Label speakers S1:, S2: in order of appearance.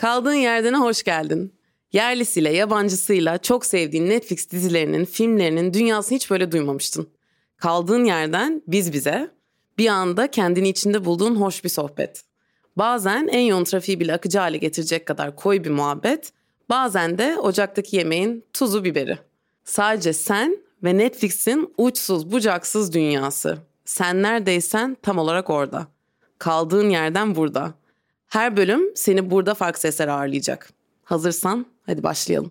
S1: Kaldığın yerden hoş geldin. Yerlisiyle, yabancısıyla çok sevdiğin Netflix dizilerinin, filmlerinin dünyasını hiç böyle duymamıştın. Kaldığın yerden biz bize, bir anda kendini içinde bulduğun hoş bir sohbet. Bazen en yoğun trafiği bile akıcı hale getirecek kadar koyu bir muhabbet, bazen de ocaktaki yemeğin tuzu biberi. Sadece sen ve Netflix'in uçsuz bucaksız dünyası. Sen neredeysen tam olarak orada. Kaldığın yerden burada. Her bölüm seni burada farklı sesler ağırlayacak. Hazırsan hadi başlayalım.